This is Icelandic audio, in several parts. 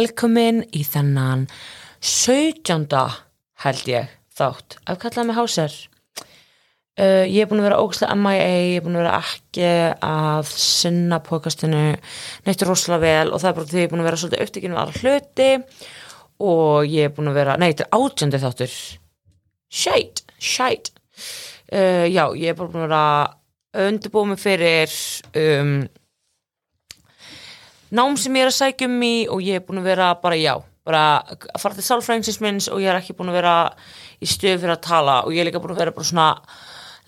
velkomin í þennan 17. held ég þátt af kallaði mig hásar uh, Ég er búin að vera ógæslega MIA, ég er búin að vera ekki að sinna podcastinu neitt rosalega vel og það er bara því ég er búin að vera svolítið upptekinn við aðra hluti og ég er búin að vera, nei þetta er átjöndi þáttur Shite, shite uh, Já, ég er bara búin að vera undirbúið mig fyrir um nám sem ég er að sækja um í og ég er búin að vera bara já bara að fara til sálfræðingsins minns og ég er ekki búin að vera í stöð fyrir að tala og ég er líka búin að vera bara svona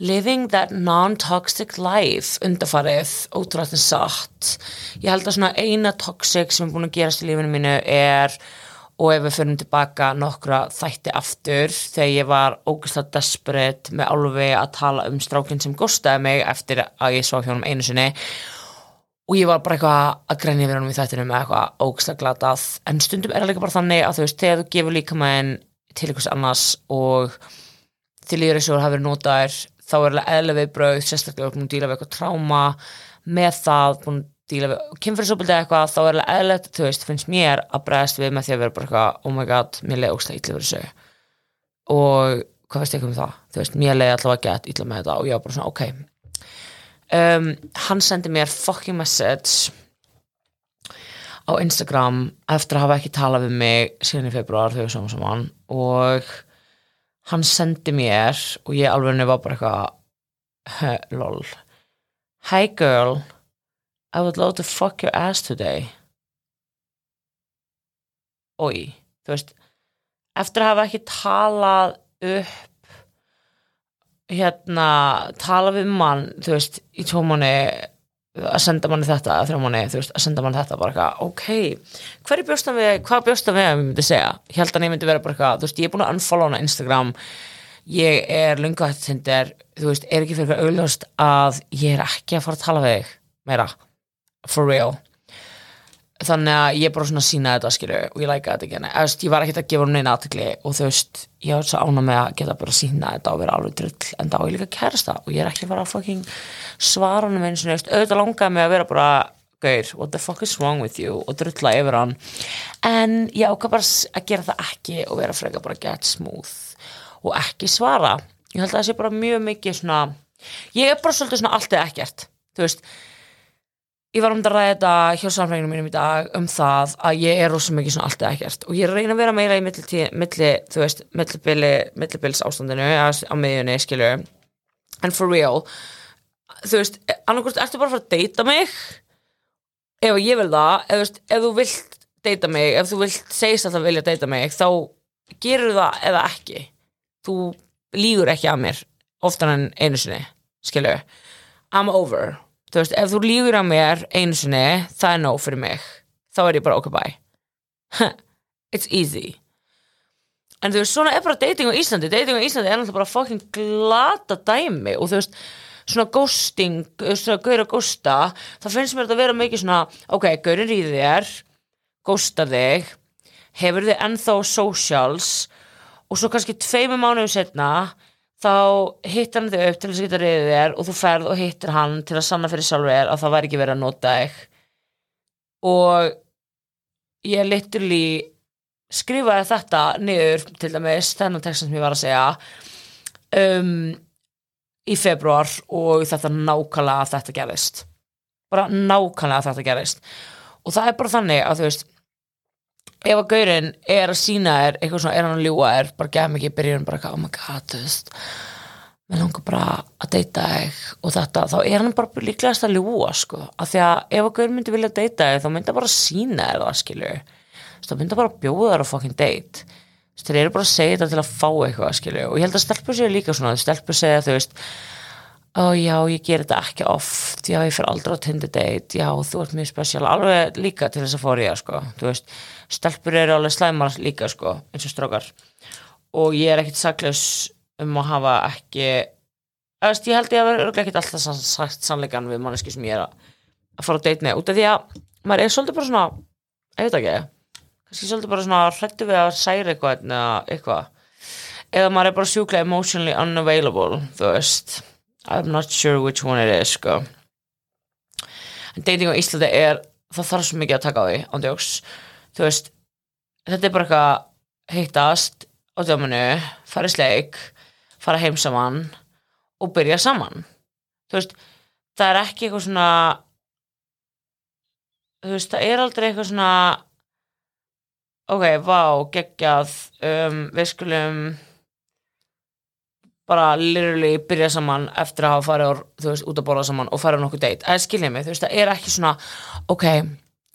living that non-toxic life undarfarið, ótrúlega satt. Ég held að svona eina toxic sem er búin að gerast í lífinu mínu er og ef við fyrir tilbaka nokkra þætti aftur þegar ég var ógeðslega desperate með alveg að tala um strákinn sem góstaði mig eftir að ég svo hjá hann einu sinni og ég var bara eitthvað að grænja við hann í þættinu með eitthvað ógslag glatað. En stundum er það líka bara þannig að þú veist þegar þú gefur líka með til einhvers annars og til líður þessu hafi verið notaðir þá er alveg eðlega viðbröð sérstaklega búin að díla við eitthvað tráma með það búin að díla við kynfyrirsóbildi eitthvað þá er alveg eðlega þú veist finnst mér að bregðast við með því að vera bara eitthvað oh my god mér leiði ógslag illa fyrir þessu. Og hvað veist ég um það? Þú veist mér leiði allavega gett illa með þetta og ég var bara svona ok um, hann sendi mér fucking message á Instagram eftir að hafa ekki talað við mig síðan í februar þegar við sáum saman og hann sendi mér og ég alveg var bara eitthvað lol. Hi girl. I would love to fuck your ass today. Oi, þú veist eftir að hafa ekki talað upp hérna tala við mann, þú veist, í tvo manni að senda manni þetta, þrjá manni, þú veist, að senda manni þetta bara eitthvað, ok, hverju bjóstan við hvað bjóstan við að ég myndi segja? Ég held að ég myndi vera bara eitthvað, þú veist, ég er búin að unfollow hana Instagram, ég er lunga þetta tindir, þú veist, er ekki fyrir auðlust að ég er ekki að fara að tala við þig meira, for real þannig að ég bara svona sína þetta skilju og ég læka þetta ekki. En ég var ekkert að gefa hún neina aðtökli og þú veist ég var svo ána með að geta bara sína þetta og vera alveg drull en þá er ég líka kærasta og ég er ekki að fara að fucking svara hann með eins og auðvitað langaði mig að vera bara gaur, what the fuck is wrong with you? og drulla yfir hann. En ég ákvað bara að gera það ekki og vera freka bara get smooth og ekki svara. Ég held að það sé bara mjög mikið svona ég er bara svolítið svona allt eða ekkert þú veist ég var um að ræða þetta hjá samfélaginu mínum í dag um það að ég er rosa mikið svona allt eða ekkert. Og ég reyna að vera meira í milli, milli þú veist, millibili, millibils ástandinu á miðjunni, skilju en for real þú veist, annarkvæmst, ertu bara að fara að deyta mig ef ég vil það ef, veist, ef þú vilt deyta mig ef þú vilt segist að það vilja deyta mig þá gerur það eða ekki. Þú lígur ekki að mér oftar en einu sinni, skilju I'm over þú veist, ef þú lígur á mér einu sinni, það er nóg fyrir mig. Þá er ég bara ok bye. It's easy. En þú veist, svona er bara dating á Íslandi. Dating á Íslandi er náttúrulega bara fucking glata dæmi. Og þú veist svona ghosting, svona gaur að ghosta það finnst mér að vera mikið svona ok, gaurin rýði þér ghosta þig, hefur þið ennþá socials og svo kannski tveimu mánuðum setna þá hittir hann þig upp til þess að geta reyðið þér og þú ferð og hittir hann til að sanna fyrir sjálfur þér að það væri ekki verið að nota þig. Og ég literally skrifaði þetta niður til dæmis þennan textan sem ég var að segja um, í februar og þetta nákvæmlega að þetta gerist bara nákvæmlega að þetta gerist og það er bara þannig að þú veist ef að gaurinn er að sína þér eitthvað svona, er hann að ljúa þér bara gef mikið í byrjun, bara oh my god, þú veist mér langar bara að deyta þig og þetta, þá er hann bara líklegast að ljúa, sko, af því að ef að gaurinn myndi vilja deyta þig, þá myndi hann bara að sína þér það, skilju, þá myndi hann bara að bjóða þér á fucking date. Þeir eru bara að segja þetta til að fá eitthvað, skilju og ég held að stelpur segja líka svona, stelpur segja, þú veist ó já, ég ger þetta ekki oft. Já, ég fer aldrei á Tinder date. Já, þú ert mjög spesial, alveg líka til þess að fór ég, sko, þú veist stelpur eru alveg slæmar líka, sko eins og strókar og ég er ekkit saklaus um að hafa ekki veist, ég held ég að vera ekkit alltaf sa- sagt sannleikan við manneski sem ég er að, að fara á date með, út af því að maður er svolítið bara svona, ég veit ekki kannski svolítið bara svona hrættu við að særa eitthvað eða eitthvað. Eða maður er bara sjúklega emotionally unavailable þú veist. I'm not sure which one it is sko. En dating á Íslandi er það þarf svo mikið að taka á því ándjóks þú veist þetta er bara eitthvað hittast á djámanu, fara í sleik fara heim saman og byrja saman. Þú veist, það er ekki eitthvað svona þú veist, það er aldrei eitthvað svona ok, vá, geggjað um, við skulum bara literally byrja saman eftir að hafa farið úr, veist, út að borða saman og farið nokkuð date, það skiljið mig, þú veist, það er ekki svona ok,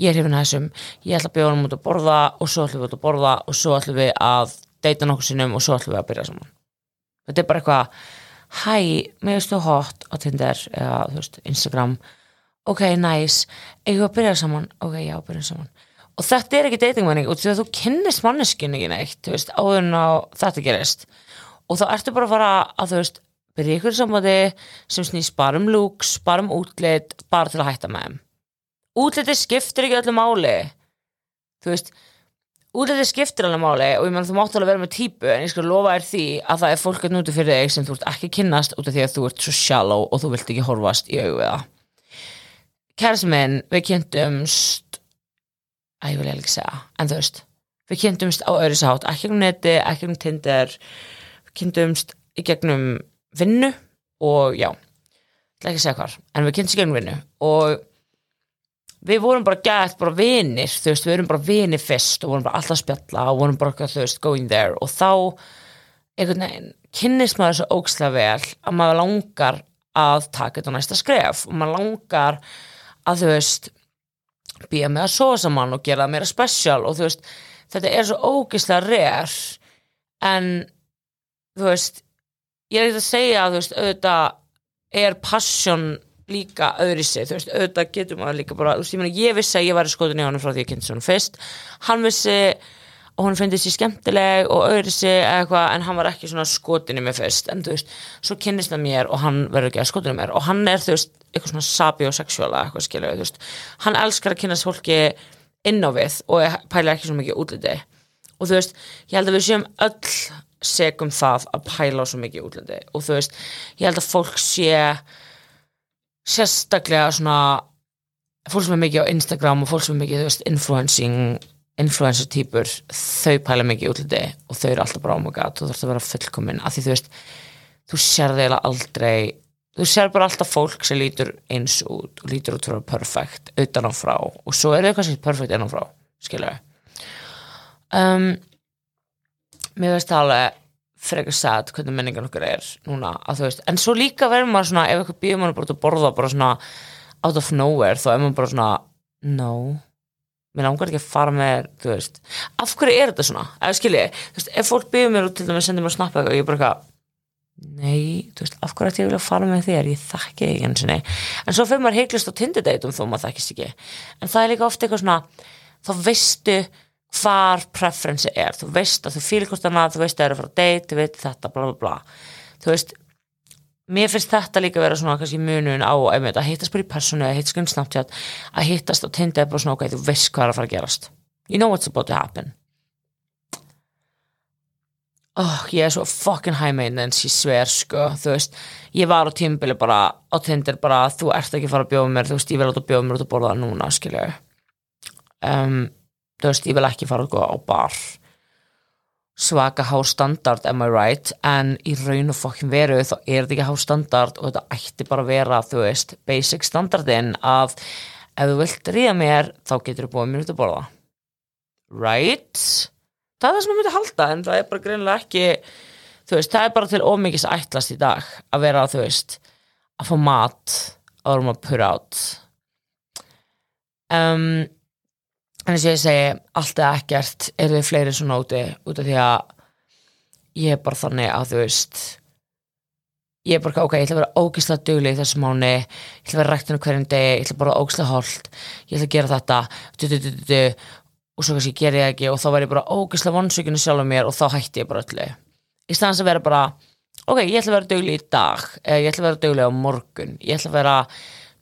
ég er hrifin að þessum. Ég ætla að bjóða hann út að borða og svo ætlum við út að borða og svo ætlum við að deyta nokkuð sinnum og svo ætlum við að byrja saman. Þetta er bara eitthvað hæ, mér veist þú hot á Tinder eða þú veist, Instagram. Ok, nice, eigum við að byrja saman? Ok, já, byrja saman. Og þetta er ekki datingmenning og þú kynnist manneskinn ekki neitt, veist, áður en á þetta gerist. Og þá ertu bara að fara að þú veist, byrja ykkur samvæði sem snýst bara um looks, bara um útlit bara til að hætta með þeim útliti skiptir ekki öllu máli. Þú veist útliti skiptir alveg máli og ég meðan þú mátt alveg vera með típu en ég skal lofa þér því að það er fólk að núti fyrir þig sem þú ert ekki kynnast út af því að þú ert svo shallow og þú vilt ekki horfast í augu við það. Kærasti minn, við kynntumst að ég vil eiginlega segja en þú veist, við kynntumst á öðru sátt ekki um neti, ekki um Tinder við kynntumst í gegnum vinnu og já ekki segja hvar, en við kynntumst í gegnum vinnu og við vorum bara gætt bara vinir, þú veist, við vorum bara vinir fyrst og vorum bara alltaf spjalla og vorum bara, þú veist, going there. Og þá einhvern veginn kynnist maður svo ókslega vel að maður langar að taka þetta næsta skref og maður langar að þú veist býja með að sofa saman og gera meira special og þú veist, þetta er svo ógislega rare. En þú veist ég er ekki að segja að þú veist, auðvitað er passion líka öðri sig, þú veist, auðvitað getur maður líka bara, þú veist, ég meina, ég vissi að ég væri skotin í honum frá því ég kynnt honum fyrst. Hann vissi og hún finnst þessi skemmtileg og öðri sig eitthvað, en hann var ekki svona skotin í mig fyrst, en þú veist, svo kynnist það mér og hann verður ekki að skotin í mér. Og hann er, þú veist, eitthvað svona sapiosexuala eitthvað skilur, þú veist, hann elskar að kynnast fólki inn á við og pæla ekki svo mikið útliti. Og þú veist, ég held að við séum öll segum það að pæla svo mikið útliti. Og þú veist, ég held að fólk sé sérstaklega svona fólk sem er mikið á Instagram og fólk sem er mikið, þú veist, influencing influencer típur, þau pæla mikið útliti og þau eru alltaf bara oh my god, þú þarfst að vera fullkomin, af því þú veist þú sér þeirlega aldrei þú sér bara alltaf fólk sem lítur eins út og lítur út fyrir perfect utan á frá. Og svo er þau kannski perfect innan frá, skilur um, mér veist alveg frekar sad hvernig menningan okkur er núna að þú veist, en svo líka verður maður svona ef eitthvað býður maður bara að borða bara svona out of nowhere, þá er maður bara svona no, mér langar ekki að fara með þú veist, af hverju er þetta svona? Ef skilji, þú veist, ef fólk býður mér út til dæmis sendir mér að snappa eitthvað og ég er bara eitthvað nei, þú veist, af hverju ætti ég að vilja fara með þér? Ég þekki ekki eins og nei en svo fyrir maður heiklist á tindideitum þó maður þekkist ekki. En það er líka ofta eitthvað svona þá veistu hvar preferensi er, þú veist að þú fýlir hvort annað, þú veist að það er að fara að date, þú veit þetta, bla bla bla. Þú veist, mér finnst þetta líka vera svona kannski munun á einmitt, að hittast bara í personu, að hittast um Snapchat að hittast á Tinder er bara svona ok, þú veist hvað er að fara að gerast. You know what's about to happen. Oh, ég er svo fucking high maintenance, ég sver sko, þú veist, ég var á tímbili bara á Tinder bara, þú ert ekki að fara að bjóða mér, þú veist, ég vil átt að bjóða mér út að borða núna, skilju um, þú veist, ég vil ekki fara gå á bar. Svaka há standard, am I right? En í raun og fokkin veru þá er þetta ekki há standard og þetta ætti bara að vera þú veist, basic standardin að ef þú vilt ríða mér þá getur þú búið mér út að borða. Right? Það er það sem ég myndi halda en það er bara greinilega ekki þú veist, það er bara til ómikis ætlast í dag að vera, þú veist að fá mat áður um að pura át um en þess að ég segi allt eða ekkert eru þið fleiri svona úti út af því að ég er bara þannig að þú veist ég er bara, ok, ég ætla að vera ógislega dugleg í þessu mánu, ég ætla að vera ræktinu hverjum degi, ég ætla að bara ógislega holt ég ætla að gera þetta du, du, du, og svo kannski ger ég ekki og þá verð ég bara ógislega vonsvíkinu sjálf um mér og þá hætti ég bara öllu. Í staðans að vera bara, ok, ég ætla að vera dugleg í dag, ég ætla að vera dugleg á morgun ég ætla að vera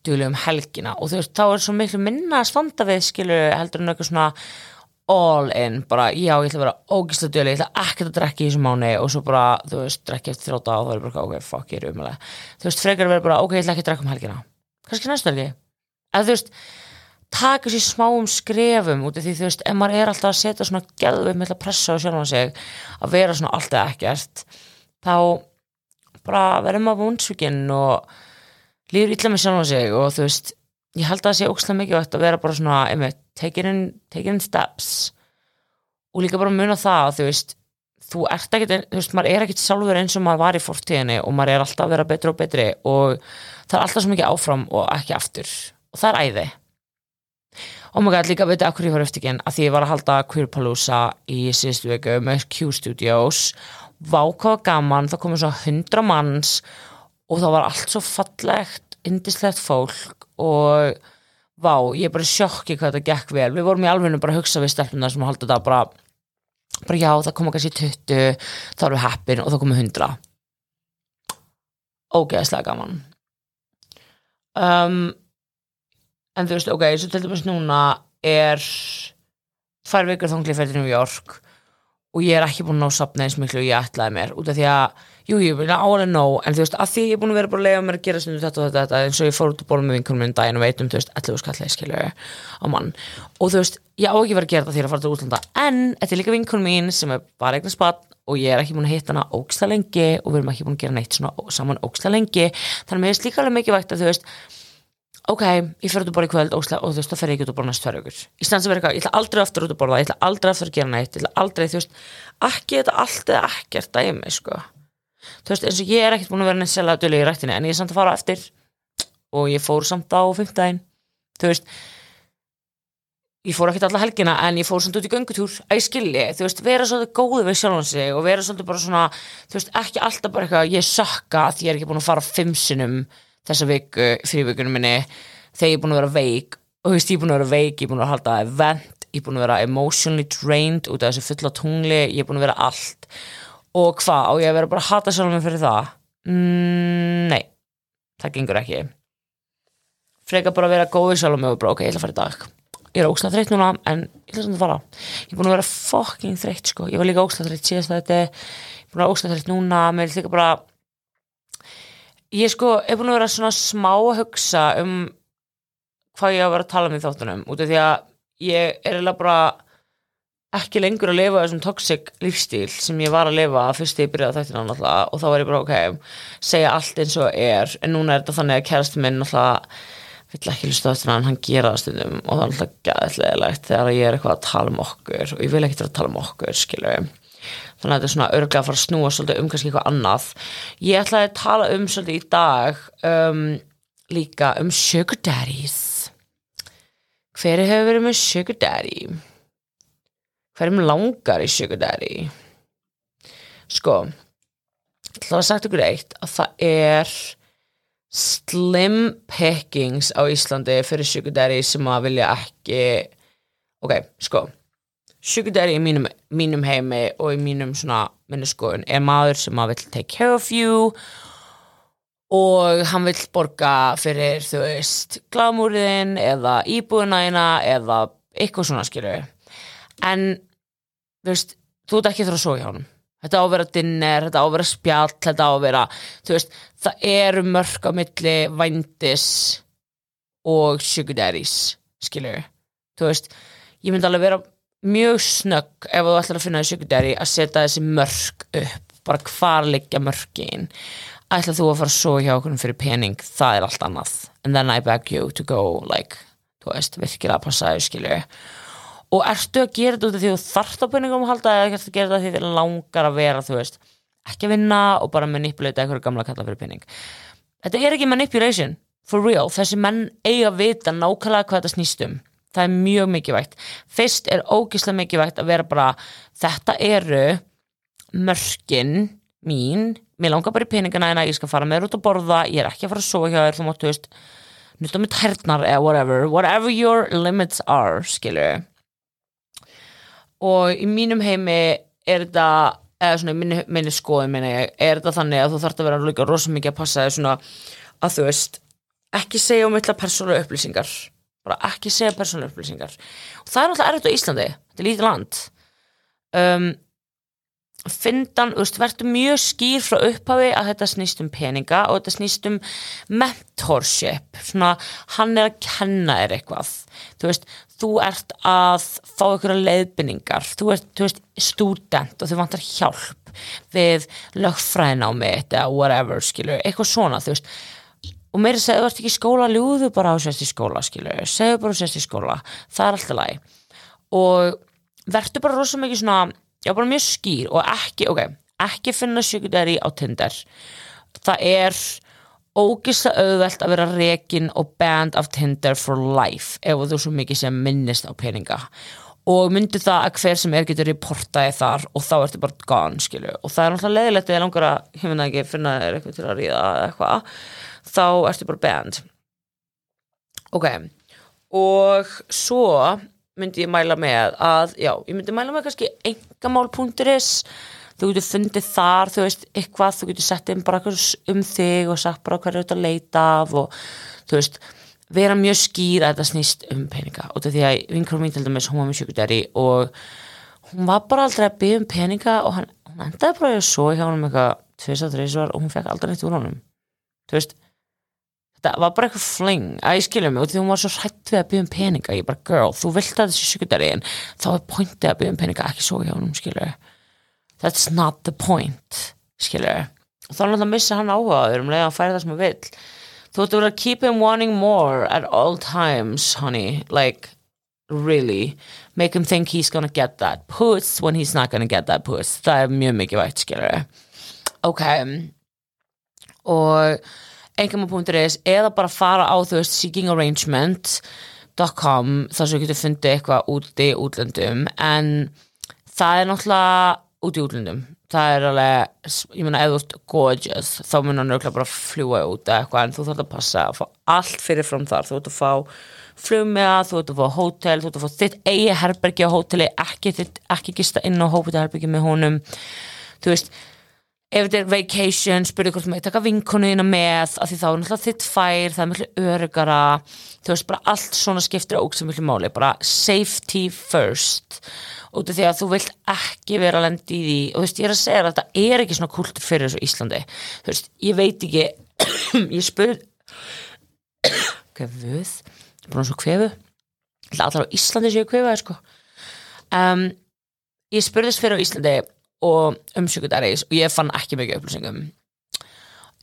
dugleg um helgina. Og þú veist, þá er svo miklu minna að standa við, skilur, heldur en eitthvað svona all in, bara já, ég ætla að vera ógislega dugleg, ég ætla ekkert að drekka í þessu mánu og svo bara, þú veist, drekka eftir þrjóta og þá er bara, ok, fuck, ég er umlega þú veist, frekar vera bara, ok, ég ætla ekki að drekka um helgina. Kannski næstu helgi. Eða þú veist, taka sér smáum skrefum út af því þú veist, ef maður er alltaf að setja svona geðvið með að pressa á sjálfan sig að vera svona allt eða ekkert þá bara verður maður vonsvíkinn og líður illa með sjálfan sig og þú veist, ég held að það sé ókslega mikilvægt að vera bara svona, einmitt, taking in, taking in steps. Og líka bara muna það að þú veist þú ert ekkert, þú veist, maður er ekkert sjálfur eins og maður var í fortíðinni og maður er alltaf að vera betri og betri og það er alltaf svo mikið áfram og ekki aftur. Og það er æði. Og maður gæti líka að að hverju ég var eftir ekki að því ég var að halda Queerpalooza í síðustu viku með Q Studios vákaða gaman, það komið svo hundra manns og það var allt svo fallegt, indislegt fólk og vá, ég er bara sjokki hvað þetta gekk vel, við vorum í alveg bara að hugsa við stelpunar sem að halda þetta bara bara já, það koma kannski 20 þá erum við heppin og þá komum 100 ógeðslega gaman. Um, en þú veist, ok, svo til dæmis núna er tvær vikur þangli fyrir New York og ég er ekki búin að ná sapna eins miklu og ég ætlaði mér út af því að, jú, ég vil álega ná en þú veist, að því ég er búin að vera bara að lega mér að gera stundum þetta og þetta, eins og ég fór út að bóla með vinkunum minn daginn og veit um, þú veist, 11 skallið skilju á mann. Og þú veist, ég á ekki verið að gera þetta því að fara til útlanda. En þetta er líka vinkunum mín sem er bara eignar spatt og ég er ekki búin að hitta hana óksla lengi og við erum ekki búin að gera neitt svona saman óksla lengi. Þannig að mér er líka alveg mikið vægt að þú veist ok, ég fer út að borða í kvöld óksla, og þú veist, þá fer ég ekki út að borða næst aukur í stansi verið eitthvað, ég ætla aldrei aftur út að borða ég ætla aldrei aftur að gera neitt, ég ætla aldrei þú veist, ekki þetta allt eða ekkert dæmi, sko þú veist, eins og ég er ekkert búin að vera neitt selga dölu í rættinni en ég er samt að fara eftir. Og ég fór samt á fimmtæðin þú veist ég fór ekkert alla helgina en ég fór samt út í göngutúr. Að ég skilji, þú veist, vera svolítið góði við sjálfan sig og vera svolítið bara svona þú veist, ekki alltaf bara eitthvað, ég sökka því ég er ekki búin að fara fimm sinnum þessa viku, frívikunum minni þegar ég er búin að vera veik. Og þú veist, ég er búin að vera veik, ég er búin að halda event ég er búin að vera emotionally drained út af þessu fulla tungli, ég er búin að vera allt og hvað, á ég að vera bara að hata sjálf mig fyrir það? Mm, nei, það gengur ekki. Freka bara að vera góð sjálf mig og bara, ok, ég ætla að fara í dag. Ég er ógslag þreytt núna, en ég ætla að fara. Ég er búin að vera fucking þreytt sko. Ég var líka ógslag þreytt síðast þetta. Ég er búin að vera ógslag þreytt núna, mér er líka bara ég sko er búin að vera svona smá að hugsa um hvað ég á að vera að tala um í þáttunum út af því að ég er eiginlega bara ekki lengur að lifa þessum toxic lífstíl sem ég var að lifa fyrst ég byrjaði þættina náttúrulega og þá var ég bara ok, segja allt eins og er. En núna er þetta þannig að kærasti minn náttúrulega vill ekki hlusta á þetta en hann gera það stundum og það er alltaf gæðilegilegt þegar ég er eitthvað að tala um okkur og ég vil ekki vera að tala um okkur skilur þannig að þetta er svona örglega að fara að snúa svolítið um kannski eitthvað annað. Ég ætlaði að tala um svolítið í dag um, líka um sugar daddies. Hver hefur verið með sugar daddy hverjum langar í sugar daddy? Sko ætla að sagt ykkur eitt að það er slim pickings á Íslandi fyrir sugar daddy sem að vilja ekki ok, sko sugar daddy í mínum, mínum heimi og í mínum svona minnuskoðun er maður sem að vill take care of you og hann vill borga fyrir þú veist glamúriðin eða íbúðinæina eða eitthvað svona skilur en veist, þú ert ekki þurfa að svo hjá hann þetta á að vera dinner, þetta á að vera spjall þetta á að vera, þú veist það eru mörg á milli vændis og sugar daddies skilur, þú veist ég myndi alveg vera mjög snögg ef þú ætlar að finna í sugar daddy að setja þessi mörg upp bara hvar liggja mörgin ætlar þú að fara svo hjá okkur fyrir pening? Það er allt annað. And then I beg you to go like, þú veist, virkilega að passa þau skilur og ertu að gera þetta út af því þú þarft á peningum að halda eða ertu að gera þetta því þið langar að vera þú veist, ekki að vinna og bara manipulata eitthvað gamla kalla fyrir pening? Þetta er ekki manipulation for real, þessi menn eiga að vita nákvæmlega hvað þetta snýst um. Það er mjög mikilvægt. Fyrst er ógislega mikilvægt að vera bara þetta eru mörkin mín. Mér langar bara í peningana en ég skal fara með út að borða. Ég er ekki að fara að sofa hjá þér. Þú máttu veist nutta með tærnar eða whatever whatever your limits are skilur og í mínum heimi er þetta eða svona í minni, minni skoðum minni, er þetta þannig að þú þarf að vera líka rosa mikið að passa þér svona að þú veist ekki segja um eitthvað persónulega upplýsingar. Bara ekki segja persónulega upplýsingar. Og það er alltaf erfitt á Íslandi. Þetta er lítið land. Um, veist, verður mjög skýr frá upphafi að þetta snýst um peninga og þetta snýst um mentorship, svona hann er að kenna þér eitthvað. Þú veist, þú ert að fá einhverja leiðbynningar, þú ert, þú veist student og þú vantar hjálp við lögfræðinámi eða whatever, skilur, eitthvað svona, þú veist. Og meira segðu, þú ert ekki í skóla ljúðu bara á sérst í skóla, skilur segðu bara á sérst í skóla, það er alltaf læg og verður bara rosa mikið svona, já bara mjög skýr og ekki, ok, ekki finna sjökudæri á Tinder. Það er ógislega auðvelt að vera rekin og banned af Tinder for life ef þú svo mikið sem minnist á peninga. Og myndi það að hver sem er getur reportaði þar og þá ertu bara gone, skilur og það er náttúrulega leðilegt eða langar að, finna ekki, finna þér eitthvað til að ríða eða eitthvað þá ertu bara banned. Ok og svo myndi ég mæla með að já, ég myndi mæla með kannski engamál.is þú getur fundið þar þú veist, eitthvað, þú getur sett inn bara um þig og sagt bara hvað er þetta að leita af og þú veist vera mjög skýr að þetta snýst um peninga. Og því að vinkur mín til dæmis hún var með sjúkudæri og hún var bara aldrei að byggja um peninga og hann, hún endaði bara að svo hjá hann um eitthvað tvist að þreysvar og hún fekk aldrei neitt úr honum. Þú veist þetta var bara eitthvað fling að ég skilja mig og því hún var svo hrætt við að byggja um peninga ég bara, girl, þú vilt að þessi sjúkudæri en þá er pointið að byggja um peninga ekki svo hjá honum, skilja that's not the point, skilja og þá er hann að missa hann áhugaður um leið að færi það sem hann vill. Þú ætti að vera keep him wanting more at all times, honey like, really. Make him think he's gonna get that puss when he's not gonna get that puss. Það er mjög mikið vægt, skilja ok og engama.is eða bara fara á þú veist seekingarrangement.com þar sem þú getur fundið eitthvað úti útlöndum. En það er náttúrulega út í útlöndum. Það er alveg, ég meina þú ert gorgeous þá mun hann auðvitað bara fljúa út eða eitthvað en þú þarf að passa að fá allt fyrir fram þar, þú ert að fá flugmiða, þú ert að fá hótel þú ert að fá þitt eigi herbergi á hóteli ekki, ekki gista inn á hótelherbergi með honum. Þú veist ef þetta er vacation, spurðu hvort maður taka vinkonuðina með, af því þá er náttúrulega þitt fær, það er mjög örugara þú veist, bara allt svona skiptir óg sem mjög máli, bara safety first. Út af því að þú vilt ekki vera að lendi í því. Og þú veist, ég er að segja að þetta er ekki svona kultur fyrir þessu Íslandi. Þú veist, ég veit ekki ég spurð kvefuð, ég er búin að svo kvefu allar á Íslandi séu kvefaði sko. Um, ég spurðist fyrir á Íslandi og umsökundaris og ég fann ekki mikið upplýsingum.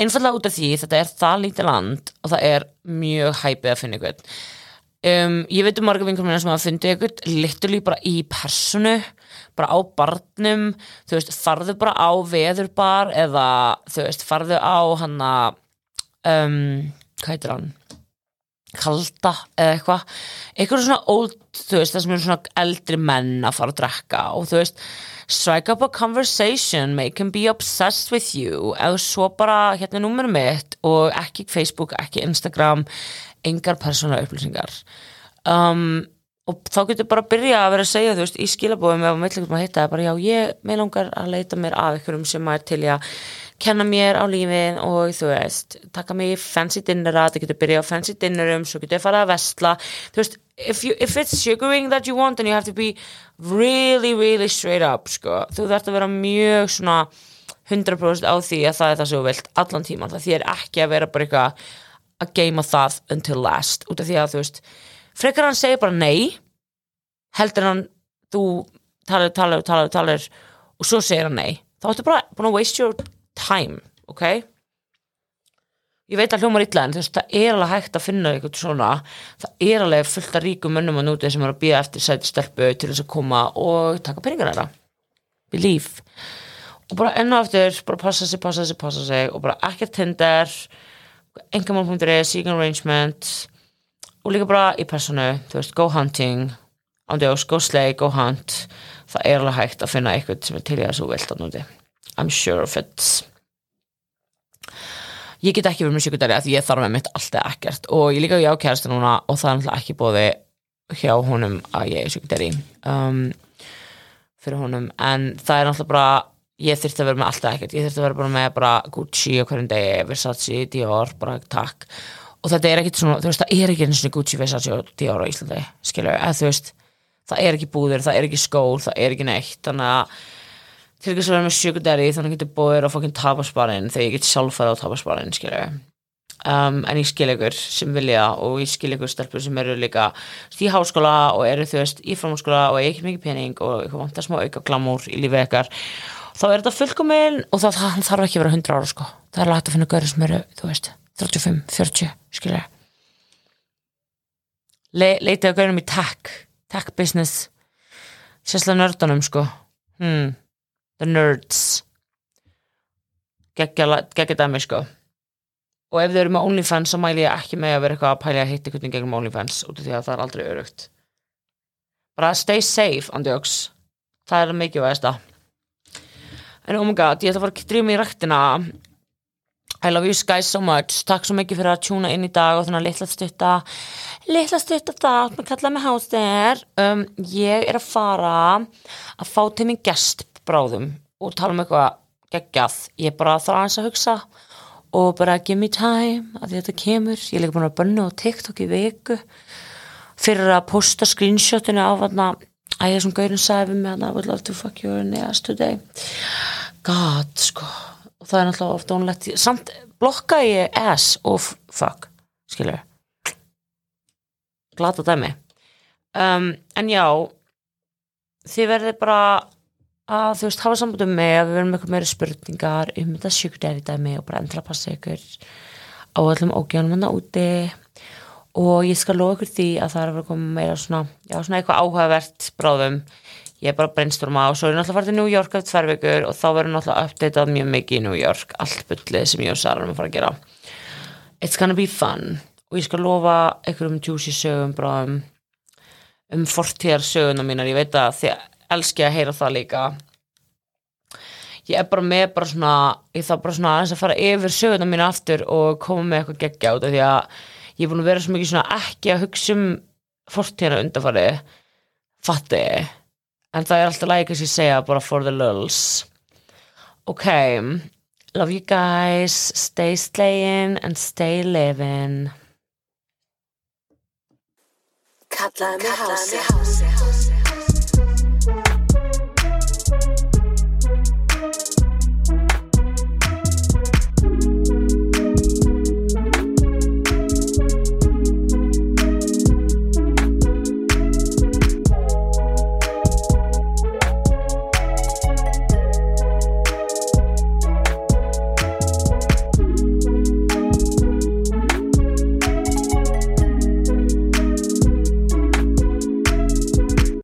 Einfallega út af því þetta er það lítið land og það er mjög hæpið að finna ykkur um, ég veit um marga vingur minna sem hafa fundið ykkur liturlí bara í personu bara á barnum þú veist, farðu bara á veðurbar eða þú veist, farðu á hanna um, hvað heitir hann? Kalda eða eitthvað. Eitthvað svona old, þú veist, það sem er svona eldri menn að fara að drekka og þú veist strike up a conversation make him be obsessed with you. Eða svo bara hérna er númerum mitt og ekki Facebook, ekki Instagram engar persónulega upplýsingar. Um, og þá getur bara að byrja að vera að segja þú veist í skilabóðum ef að meðleikum að hitta bara já ég með langar að leita mér af einhverjum sem er til að kenna mér á lífin og þú veist taka mig í fancy dinnera, það getur byrja á fancy dinnerum, svo getur ég fara að vestla þú veist, if, you, if it's sugaring that you want then you have to be really, really straight up sko. þú þarf að vera mjög svona 100% á því að það er það sem þú vilt allan tíman, það þýr ekki að vera bara eitthvað að geima það until last, út af því að þú veist frekar hann segir bara nei heldur hann, þú talar, talar, talar, talar og svo segir hann nei, þá ertu bara búin að waste your time, ok ég veit að hljómar illa en þú veist, það er alveg hægt að finna eitthvað svona, það er alveg fullt af ríkum mönnum að núti sem er að býja eftir sæti stelpu til þess að koma og taka peningar þeirra. Believe. Og bara enn og eftir, bara passa sig, passa sig, passa sig og bara ekkert Tinder engamál.is, seeking arrangement og líka bara í personu þú veist, go hunting ándjós, go slay, go hunt. Það er alveg hægt að finna eitthvað sem er til í að svo vilt á núti I'm sure of it ég get ekki verið með sjökudari að ég þarf með mitt allt eða ekkert. Og ég líka á kærasta núna og það er náttúrulega ekki bóði hjá honum að ég er sjökudari um, fyrir honum. En það er náttúrulega bara ég þurfti að vera með allt eða ekkert. Ég þurfti að vera bara með bara Gucci á hverjum degi Versace, Dior, bara takk. Og þetta er ekkert svona, þú veist, það er ekki eins og Gucci, Versace og Dior á Íslandi skilur, eða þú veist, það er ekki búðir það er ekki skól, það er ekki neitt. Þannig að til þess að vera með sjökudari þannig að getur búið á fokkin tapasparinn þegar ég get sjálf fara á tapasparinn skilur um, en ég skil ykkur sem vilja og ég skil ykkur stelpur sem eru líka í háskóla og eru þú veist í framháskóla og ekki mikið pening og eitthvað vantar smá auka glamúr í lífið ykkar þá er þetta fullkominn og það, það þarf ekki að vera 100 ára sko. Það er hægt að finna gauri sem eru, þú veist 35, 40, skilur Le, leitaðu gaurum í tech tech business sérslega nördunum sko. Hmm the nerds. Geggja dæmi sko. Og ef þau eru með OnlyFans þá mæli ég ekki með að vera eitthvað að pæli að hitta einhvern gegnum OnlyFans út af því að það er aldrei örugt bara stay safe andjóks. Það er mikið veðsta en oh my god, ég ætla að fara að drýja mig í rættina I love you guys so much. Takk svo mikið fyrir að tjúna inn í dag og þannig að litla stutta litla stutta það, maður kallaði mig hástir um, ég er að fara að fá til mig gest bráðum og tala um eitthvað geggjað, ég bara þarf aðeins að hugsa og bara give me time að þetta kemur, ég er líka búin að bönna á TikTok í viku fyrir að posta screenshotinu af að ég svona gaurin sæfi með að I would love to fuck your ass today. God sko. Og það er náttúrulega ofta ónlegt samt blokka ég ass og fuck skilur glata dæmi. Um, en já þið verður bara að þú veist hafa sambundum með að við verðum eitthvað meira spurningar um þetta sjúkdæri dæmi og bara endilega passa ykkur á öllum ógjónum hann úti. Og ég skal loða ykkur því að það er að vera koma meira svona, já svona eitthvað áhugavert bráðum, ég er bara brainstorma og svo er ég náttúrulega farið til New York tvær vikur og þá verður náttúrulega uppdatað mjög mikið í New York, allt byllið sem ég og Sara erum að fara að gera. It's gonna be fun. Og ég skal lofa ykkur um juicy sögum bráðum um fortíðar söguna mínar, ég veit að þið elski að heyra það líka. Ég er bara með bara svona, ég þarf bara svona aðeins að fara yfir söguna mína aftur og koma með eitthvað geggja út af því að ég er búin að vera svo mikið svona ekki að hugsa um fortíðina undarfari fatti en það er alltaf læg að ég segja bara for the lulls ok love you guys stay slayin and stay living. Kallaði mig hási